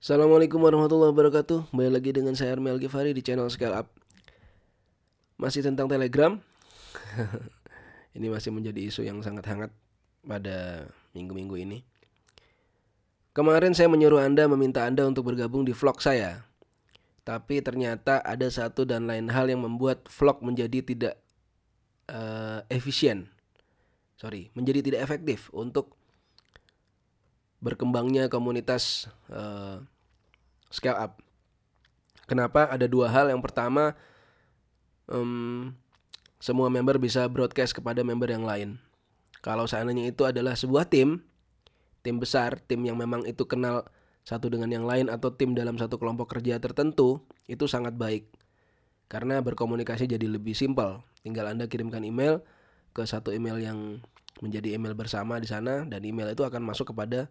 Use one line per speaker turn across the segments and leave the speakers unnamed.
Assalamualaikum warahmatullahi wabarakatuh. Kembali lagi dengan saya Armel Gifari di channel Scale Up. Masih tentang Telegram. Ini masih menjadi isu yang sangat hangat pada minggu-minggu ini. Kemarin saya menyuruh Anda meminta Anda untuk bergabung di vlog saya. Tapi ternyata ada satu dan lain hal yang membuat vlog menjadi tidak uh, efisien. Sorry, menjadi tidak efektif untuk berkembangnya komunitas uh, scale up. Kenapa? Ada dua hal. Yang pertama, um, semua member bisa broadcast kepada member yang lain. Kalau seandainya itu adalah sebuah tim, tim besar, tim yang memang itu kenal satu dengan yang lain atau tim dalam satu kelompok kerja tertentu, itu sangat baik. Karena berkomunikasi jadi lebih simpel. Tinggal Anda kirimkan email ke satu email yang menjadi email bersama di sana dan email itu akan masuk kepada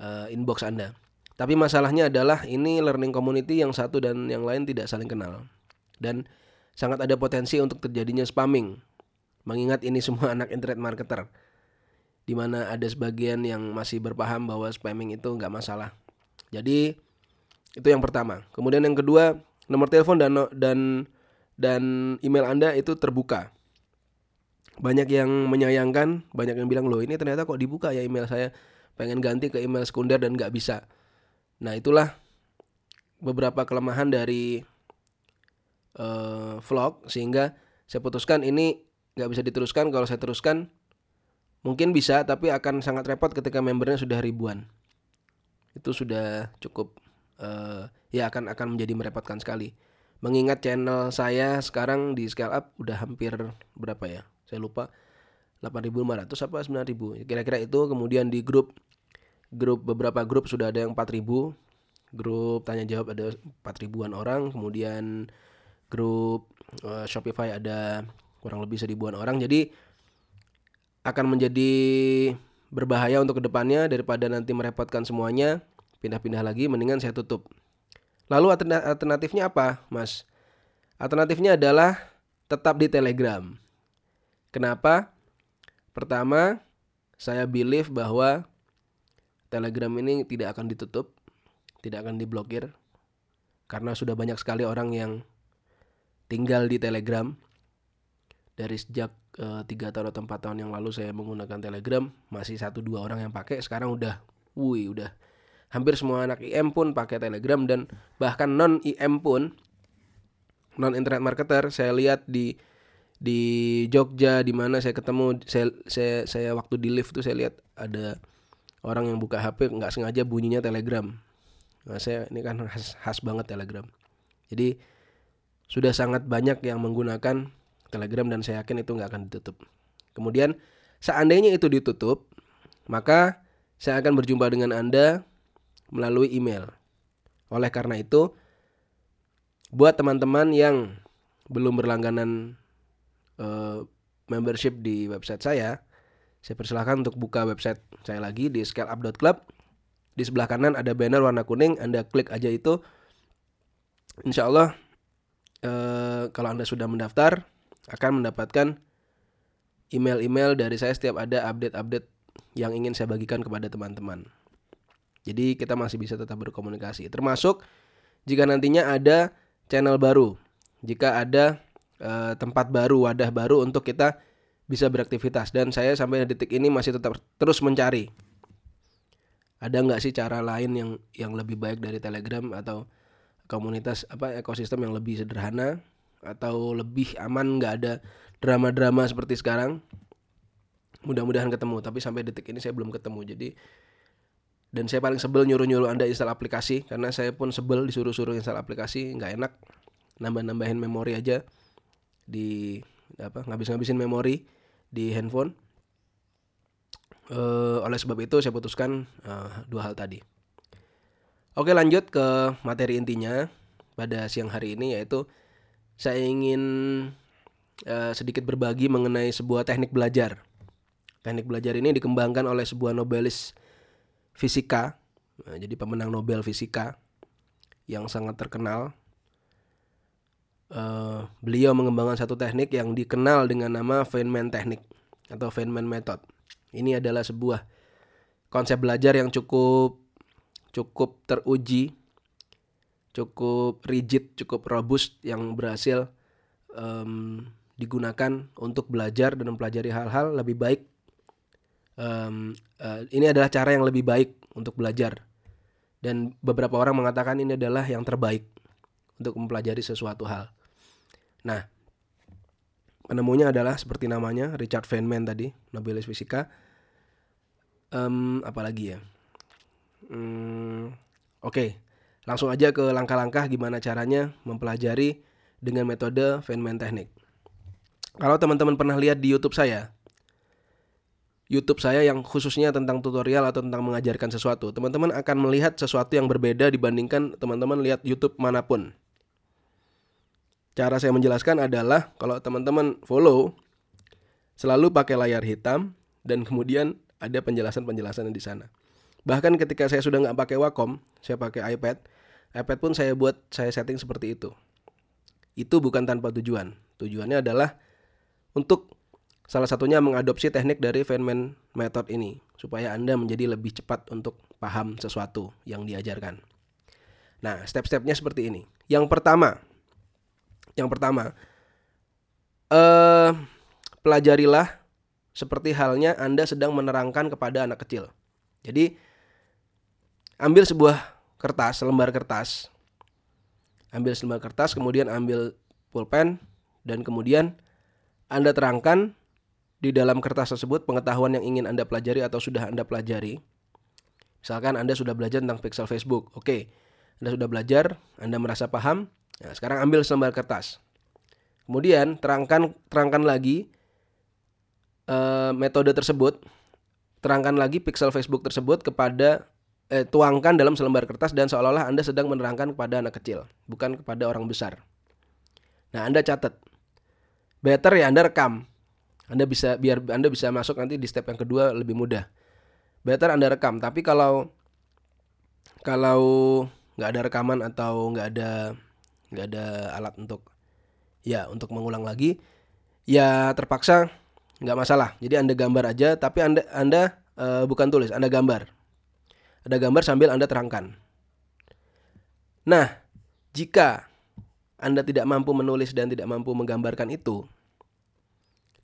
uh, inbox Anda. Tapi masalahnya adalah ini learning community yang satu dan yang lain tidak saling kenal. Dan sangat ada potensi untuk terjadinya spamming. Mengingat ini semua anak internet marketer. Di mana ada sebagian yang masih berpaham bahwa spamming itu nggak masalah. Jadi itu yang pertama. Kemudian yang kedua, nomor telepon dan dan dan email Anda itu terbuka. Banyak yang menyayangkan, banyak yang bilang loh ini ternyata kok dibuka ya email saya pengen ganti ke email sekunder dan nggak bisa. Nah itulah beberapa kelemahan dari uh, vlog sehingga saya putuskan ini nggak bisa diteruskan. Kalau saya teruskan mungkin bisa tapi akan sangat repot ketika membernya sudah ribuan. Itu sudah cukup uh, ya akan akan menjadi merepotkan sekali. Mengingat channel saya sekarang di scale up udah hampir berapa ya? Saya lupa 8.500 apa 9.000 kira-kira itu kemudian di grup grup beberapa grup sudah ada yang 4000 grup tanya jawab ada 4000-an orang. Kemudian grup uh, Shopify ada kurang lebih seribuan orang. Jadi akan menjadi berbahaya untuk ke depannya daripada nanti merepotkan semuanya pindah-pindah lagi mendingan saya tutup. Lalu alternatifnya apa mas? Alternatifnya adalah tetap di Telegram. Kenapa pertama saya believe bahwa Telegram ini tidak akan ditutup, tidak akan diblokir karena sudah banyak sekali orang yang tinggal di Telegram. Dari sejak eh, tiga tahun atau empat tahun yang lalu saya menggunakan Telegram, masih satu dua orang yang pakai. Sekarang udah, wih, udah hampir semua anak IM pun pakai Telegram dan bahkan non IM pun non internet marketer saya lihat di di Jogja di mana saya ketemu saya saya saya waktu di lift tuh saya lihat ada orang yang buka HP nggak sengaja bunyinya Telegram. Nah, saya ini kan khas, khas banget Telegram. Jadi sudah sangat banyak yang menggunakan Telegram dan saya yakin itu nggak akan ditutup. Kemudian seandainya itu ditutup, maka saya akan berjumpa dengan Anda melalui email. Oleh karena itu, buat teman-teman yang belum berlangganan uh, membership di website saya, saya persilahkan untuk buka website saya lagi di scaleup.club. Di sebelah kanan ada banner warna kuning, Anda klik aja itu. Insya Allah eh, kalau Anda sudah mendaftar akan mendapatkan email-email dari saya setiap ada update-update yang ingin saya bagikan kepada teman-teman. Jadi kita masih bisa tetap berkomunikasi. Termasuk jika nantinya ada channel baru, jika ada eh, tempat baru, wadah baru untuk kita bisa beraktivitas. Dan saya sampai detik ini masih tetap terus mencari. Ada nggak sih cara lain yang yang lebih baik dari Telegram atau komunitas apa ekosistem yang lebih sederhana atau lebih aman nggak ada drama-drama seperti sekarang? Mudah-mudahan ketemu tapi sampai detik ini saya belum ketemu. Jadi dan saya paling sebel nyuruh-nyuruh anda install aplikasi karena saya pun sebel disuruh-suruh install aplikasi nggak enak. Nambah-nambahin memori aja di apa ngabis-ngabisin memori di handphone. Uh, oleh sebab itu saya putuskan uh, dua hal tadi. Oke lanjut ke materi intinya pada siang hari ini yaitu saya ingin uh, sedikit berbagi mengenai sebuah teknik belajar. Teknik belajar ini dikembangkan oleh sebuah nobelis fisika, jadi pemenang Nobel fisika yang sangat terkenal uh, beliau mengembangkan satu teknik yang dikenal dengan nama Feynman Teknik atau Feynman Method. Ini adalah sebuah konsep belajar yang cukup cukup teruji, cukup rigid, cukup robust yang berhasil um, digunakan untuk belajar dan mempelajari hal-hal lebih baik. Um, uh, ini adalah cara yang lebih baik untuk belajar dan beberapa orang mengatakan ini adalah yang terbaik untuk mempelajari sesuatu hal. Nah, penemunya adalah seperti namanya Richard Feynman tadi, Nobelis Fisika. Um, apalagi ya? Hmm, Oke, okay. langsung aja ke langkah-langkah gimana caranya mempelajari dengan metode Feynman Technique. Kalau teman-teman pernah lihat di YouTube saya, YouTube saya yang khususnya tentang tutorial atau tentang mengajarkan sesuatu, teman-teman akan melihat sesuatu yang berbeda dibandingkan teman-teman lihat YouTube mana pun. Cara saya menjelaskan adalah kalau teman-teman follow selalu pakai layar hitam dan kemudian ada penjelasan-penjelasan di sana. Bahkan ketika saya sudah nggak pakai Wacom, saya pakai iPad, iPad pun saya buat saya setting seperti itu. Itu bukan tanpa tujuan. Tujuannya adalah untuk salah satunya mengadopsi teknik dari Feynman method ini supaya Anda menjadi lebih cepat untuk paham sesuatu yang diajarkan. Nah, step-stepnya seperti ini. Yang pertama, yang pertama, eh, pelajarilah seperti halnya Anda sedang menerangkan kepada anak kecil. Jadi, ambil sebuah kertas, lembar kertas, ambil selembar kertas, kemudian ambil pulpen, dan kemudian anda terangkan di dalam kertas tersebut pengetahuan yang ingin Anda pelajari atau sudah Anda pelajari. Misalkan Anda sudah belajar tentang pixel Facebook. Oke, Anda sudah belajar, Anda merasa paham. Nah, sekarang ambil selembar kertas. Kemudian terangkan terangkan lagi uh, metode tersebut. Terangkan lagi pixel Facebook tersebut kepada eh, tuangkan dalam selembar kertas dan seolah-olah Anda sedang menerangkan kepada anak kecil, bukan kepada orang besar. Nah, Anda catat better ya Anda rekam. Anda bisa biar Anda bisa masuk nanti di step yang kedua lebih mudah. Better Anda rekam, tapi kalau kalau nggak ada rekaman atau nggak ada nggak ada alat untuk ya untuk mengulang lagi, ya terpaksa nggak masalah. Jadi Anda gambar aja, tapi Anda Anda uh, bukan tulis, Anda gambar. Ada gambar sambil Anda terangkan. Nah, jika Anda tidak mampu menulis dan tidak mampu menggambarkan itu,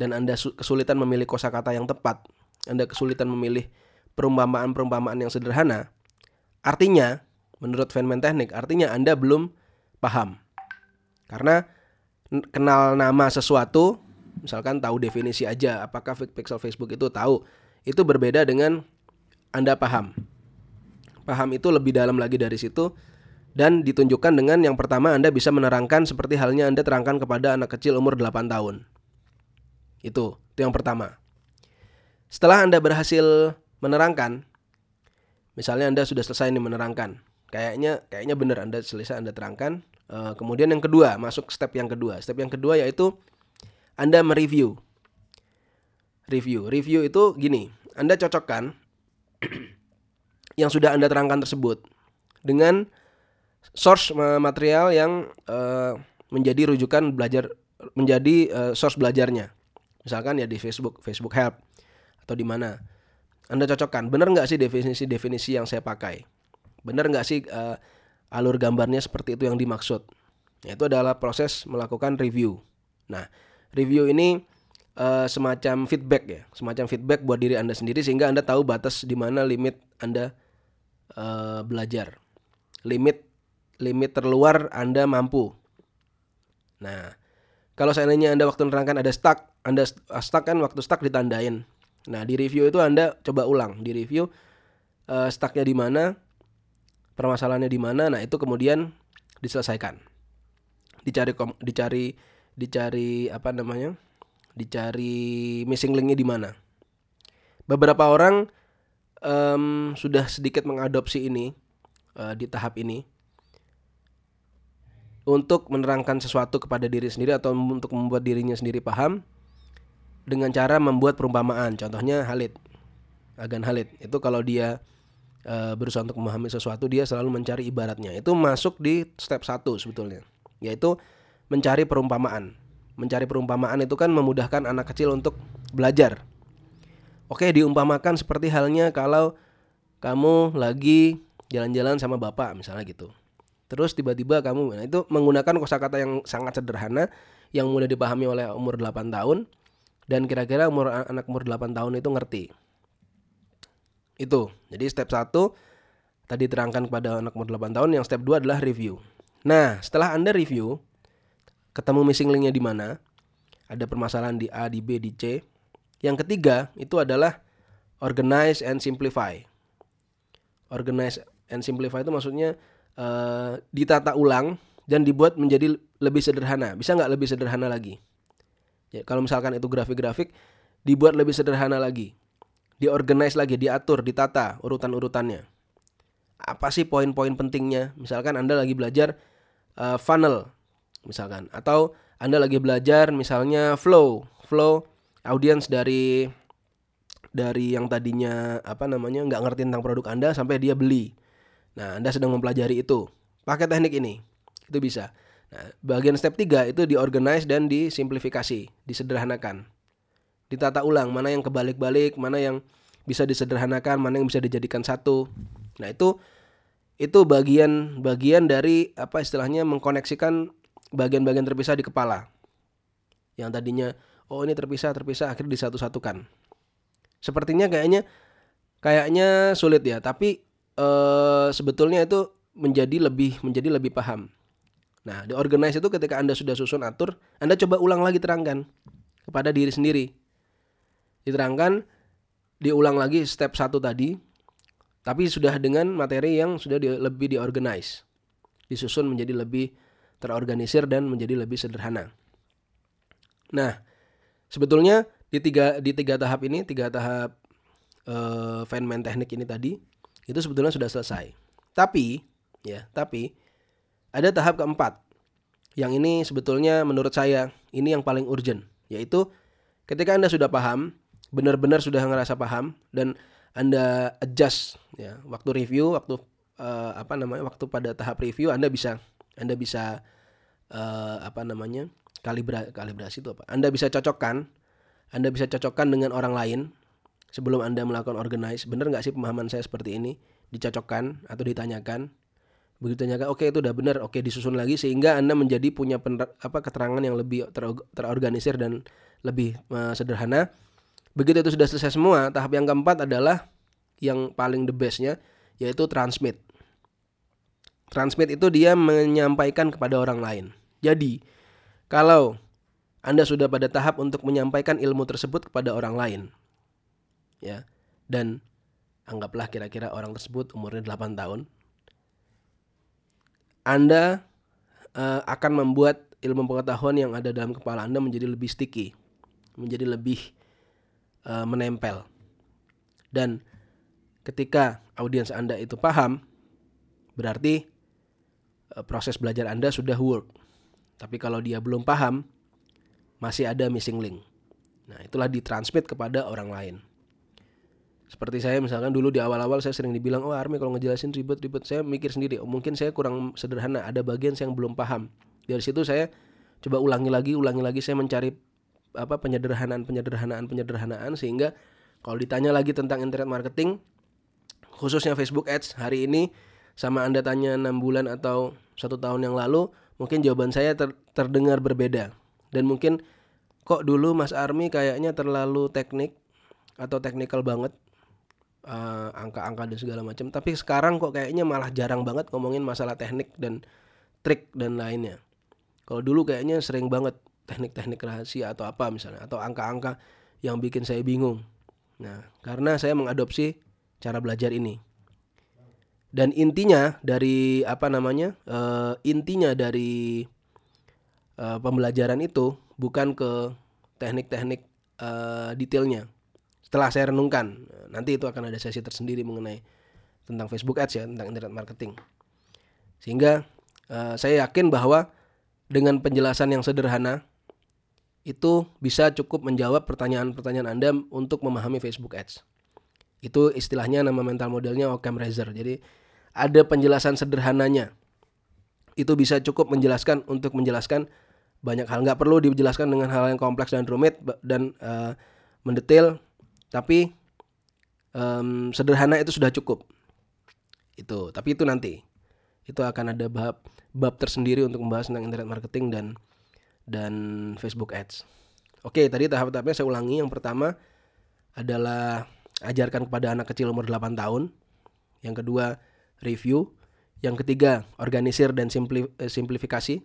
dan Anda kesulitan memilih kosakata yang tepat, Anda kesulitan memilih perumpamaan-perumpamaan yang sederhana, artinya menurut Feynman Teknik, artinya Anda belum paham. Karena kenal nama sesuatu, misalkan tahu definisi aja, apakah pixel Facebook itu tahu, itu berbeda dengan Anda paham. Paham itu lebih dalam lagi dari situ dan ditunjukkan dengan yang pertama Anda bisa menerangkan seperti halnya Anda terangkan kepada anak kecil umur 8 tahun. Itu, itu yang pertama. Setelah Anda berhasil menerangkan, misalnya Anda sudah selesai nih menerangkan, kayaknya kayaknya benar Anda selesai Anda terangkan. Uh, kemudian yang kedua, masuk step yang kedua. Step yang kedua yaitu Anda mereview. Review. Review itu gini, Anda cocokkan yang sudah Anda terangkan tersebut dengan source material yang uh, menjadi rujukan belajar menjadi uh, source belajarnya. Misalkan ya di Facebook, Facebook Help atau di mana. Anda cocokkan, benar nggak sih definisi-definisi yang saya pakai? Benar nggak sih uh, alur gambarnya seperti itu yang dimaksud? Ya, itu adalah proses melakukan review. Nah, review ini uh, semacam feedback ya, semacam feedback buat diri Anda sendiri sehingga Anda tahu batas di mana limit Anda uh, belajar. Limit limit terluar Anda mampu. Nah, kalau seandainya Anda waktu menerangkan ada stuck, Anda stuck kan waktu stuck ditandain. Nah, di review itu Anda coba ulang, di review uh, stucknya di mana, permasalahannya di mana, nah itu kemudian diselesaikan. Dicari dicari dicari apa namanya? Dicari missing linknya di mana. Beberapa orang um, sudah sedikit mengadopsi ini uh, di tahap ini untuk menerangkan sesuatu kepada diri sendiri atau untuk membuat dirinya sendiri paham dengan cara membuat perumpamaan. Contohnya Halid, Agan Halid. Itu kalau dia e, berusaha untuk memahami sesuatu, dia selalu mencari ibaratnya. Itu masuk di step satu sebetulnya, yaitu mencari perumpamaan. Mencari perumpamaan itu kan memudahkan anak kecil untuk belajar. Oke, diumpamakan seperti halnya kalau kamu lagi jalan-jalan sama bapak misalnya gitu. Terus tiba-tiba kamu nah itu menggunakan kosakata yang sangat sederhana yang mudah dipahami oleh umur 8 tahun dan kira-kira umur anak umur 8 tahun itu ngerti. Itu. Jadi step 1 tadi terangkan kepada anak umur 8 tahun, yang step 2 adalah review. Nah, setelah Anda review ketemu missing linknya di mana, ada permasalahan di A, di B, di C. Yang ketiga itu adalah organize and simplify. Organize and simplify itu maksudnya uh, ditata ulang dan dibuat menjadi lebih sederhana. Bisa nggak lebih sederhana lagi? Ya, kalau misalkan itu grafik-grafik, dibuat lebih sederhana lagi. Diorganize lagi, diatur, ditata urutan-urutannya. Apa sih poin-poin pentingnya? Misalkan Anda lagi belajar uh, funnel, misalkan. Atau Anda lagi belajar misalnya flow. Flow audience dari dari yang tadinya apa namanya nggak ngerti tentang produk Anda sampai dia beli. Nah, Anda sedang mempelajari itu. Pakai teknik ini. Itu bisa. Nah, bagian step 3 itu diorganize dan disimplifikasi, disederhanakan. Ditata ulang mana yang kebalik-balik, mana yang bisa disederhanakan, mana yang bisa dijadikan satu. Nah, itu itu bagian bagian dari apa istilahnya mengkoneksikan bagian-bagian terpisah di kepala. Yang tadinya oh ini terpisah terpisah akhirnya disatu-satukan. Sepertinya kayaknya kayaknya sulit ya, tapi eh, sebetulnya itu menjadi lebih menjadi lebih paham. Nah, di organize itu ketika Anda sudah susun atur, Anda coba ulang lagi terangkan kepada diri sendiri. Diterangkan, diulang lagi step satu tadi, tapi sudah dengan materi yang sudah di, lebih diorganize. Disusun menjadi lebih terorganisir dan menjadi lebih sederhana. Nah, sebetulnya di tiga di tiga tahap ini, tiga tahap uh, Feynman teknik ini tadi, itu sebetulnya sudah selesai. Tapi, ya, tapi ada tahap keempat. Yang ini sebetulnya menurut saya ini yang paling urgent, yaitu ketika Anda sudah paham, benar-benar sudah ngerasa paham dan Anda adjust ya, waktu review, waktu uh, apa namanya? waktu pada tahap review Anda bisa Anda bisa uh, apa namanya? kalibra kalibrasi itu apa? Anda bisa cocokkan Anda bisa cocokkan dengan orang lain sebelum Anda melakukan organize. Benar nggak sih pemahaman saya seperti ini? Dicocokkan atau ditanyakan begitu tanyakan oke okay, itu udah benar oke okay, disusun lagi sehingga anda menjadi punya apa keterangan yang lebih ter, terorganisir dan lebih uh, sederhana begitu itu sudah selesai semua tahap yang keempat adalah yang paling the bestnya yaitu transmit. Transmit itu dia menyampaikan kepada orang lain. Jadi kalau anda sudah pada tahap untuk menyampaikan ilmu tersebut kepada orang lain ya dan anggaplah kira-kira orang tersebut umurnya 8 tahun anda uh, akan membuat ilmu pengetahuan yang ada dalam kepala Anda menjadi lebih sticky, menjadi lebih uh, menempel. Dan ketika audiens Anda itu paham, berarti uh, proses belajar Anda sudah work. Tapi kalau dia belum paham, masih ada missing link. Nah, itulah ditransmit kepada orang lain. Seperti saya misalkan dulu di awal-awal saya sering dibilang, oh Army kalau ngejelasin ribet-ribet, saya mikir sendiri, oh mungkin saya kurang sederhana, ada bagian saya yang belum paham. Dari situ saya coba ulangi lagi, ulangi lagi, saya mencari apa penyederhanaan, penyederhanaan, penyederhanaan sehingga kalau ditanya lagi tentang internet marketing, khususnya Facebook Ads hari ini sama anda tanya enam bulan atau satu tahun yang lalu, mungkin jawaban saya ter terdengar berbeda dan mungkin kok dulu Mas Army kayaknya terlalu teknik atau teknikal banget uh, angka-angka dan segala macam. Tapi sekarang kok kayaknya malah jarang banget ngomongin masalah teknik dan trik dan lainnya. Kalau dulu kayaknya sering banget teknik-teknik rahasia atau apa misalnya atau angka-angka yang bikin saya bingung. Nah, karena saya mengadopsi cara belajar ini. Dan intinya dari apa namanya? Uh, intinya dari uh, pembelajaran itu bukan ke teknik-teknik uh, detailnya, setelah saya renungkan nanti itu akan ada sesi tersendiri mengenai tentang Facebook Ads ya tentang internet marketing sehingga uh, saya yakin bahwa dengan penjelasan yang sederhana itu bisa cukup menjawab pertanyaan-pertanyaan Anda untuk memahami Facebook Ads. Itu istilahnya nama mental modelnya Occam Razor. Jadi ada penjelasan sederhananya. Itu bisa cukup menjelaskan untuk menjelaskan banyak hal. Nggak perlu dijelaskan dengan hal yang kompleks dan rumit dan uh, mendetail tapi um, sederhana itu sudah cukup Itu, tapi itu nanti. Itu akan ada bab bab tersendiri untuk membahas tentang internet marketing dan dan Facebook Ads. Oke, tadi tahap-tahapnya saya ulangi. Yang pertama adalah ajarkan kepada anak kecil umur 8 tahun. Yang kedua, review. Yang ketiga, organisir dan eh, simplifikasi.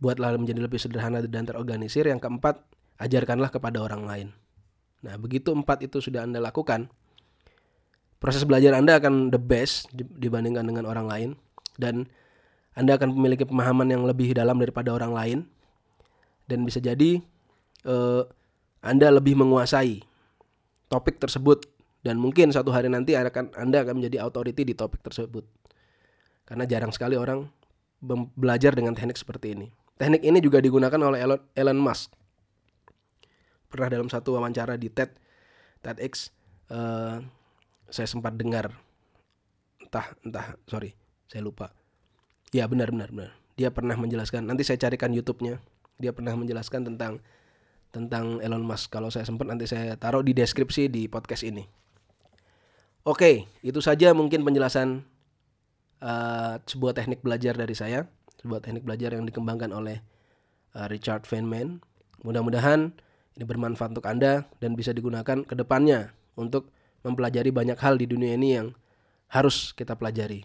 Buatlah menjadi lebih sederhana dan terorganisir. Yang keempat, ajarkanlah kepada orang lain. Nah, begitu empat itu sudah Anda lakukan, proses belajar Anda akan the best dibandingkan dengan orang lain dan Anda akan memiliki pemahaman yang lebih dalam daripada orang lain dan bisa jadi uh, Anda lebih menguasai topik tersebut dan mungkin satu hari nanti akan Anda akan menjadi authority di topik tersebut. Karena jarang sekali orang belajar dengan teknik seperti ini. Teknik ini juga digunakan oleh Elon Musk. Pernah dalam satu wawancara di TED TEDx uh, saya sempat dengar entah entah sorry saya lupa ya benar benar benar. Dia pernah menjelaskan nanti saya carikan YouTube-nya. Dia pernah menjelaskan tentang tentang Elon Musk. Kalau saya sempat nanti saya taruh di deskripsi di podcast ini. Oke itu saja mungkin penjelasan uh, sebuah teknik belajar dari saya. Sebuah teknik belajar yang dikembangkan oleh uh, Richard Feynman mudah-mudahan ini bermanfaat untuk anda dan bisa digunakan ke depannya untuk mempelajari banyak hal di dunia ini yang harus kita pelajari.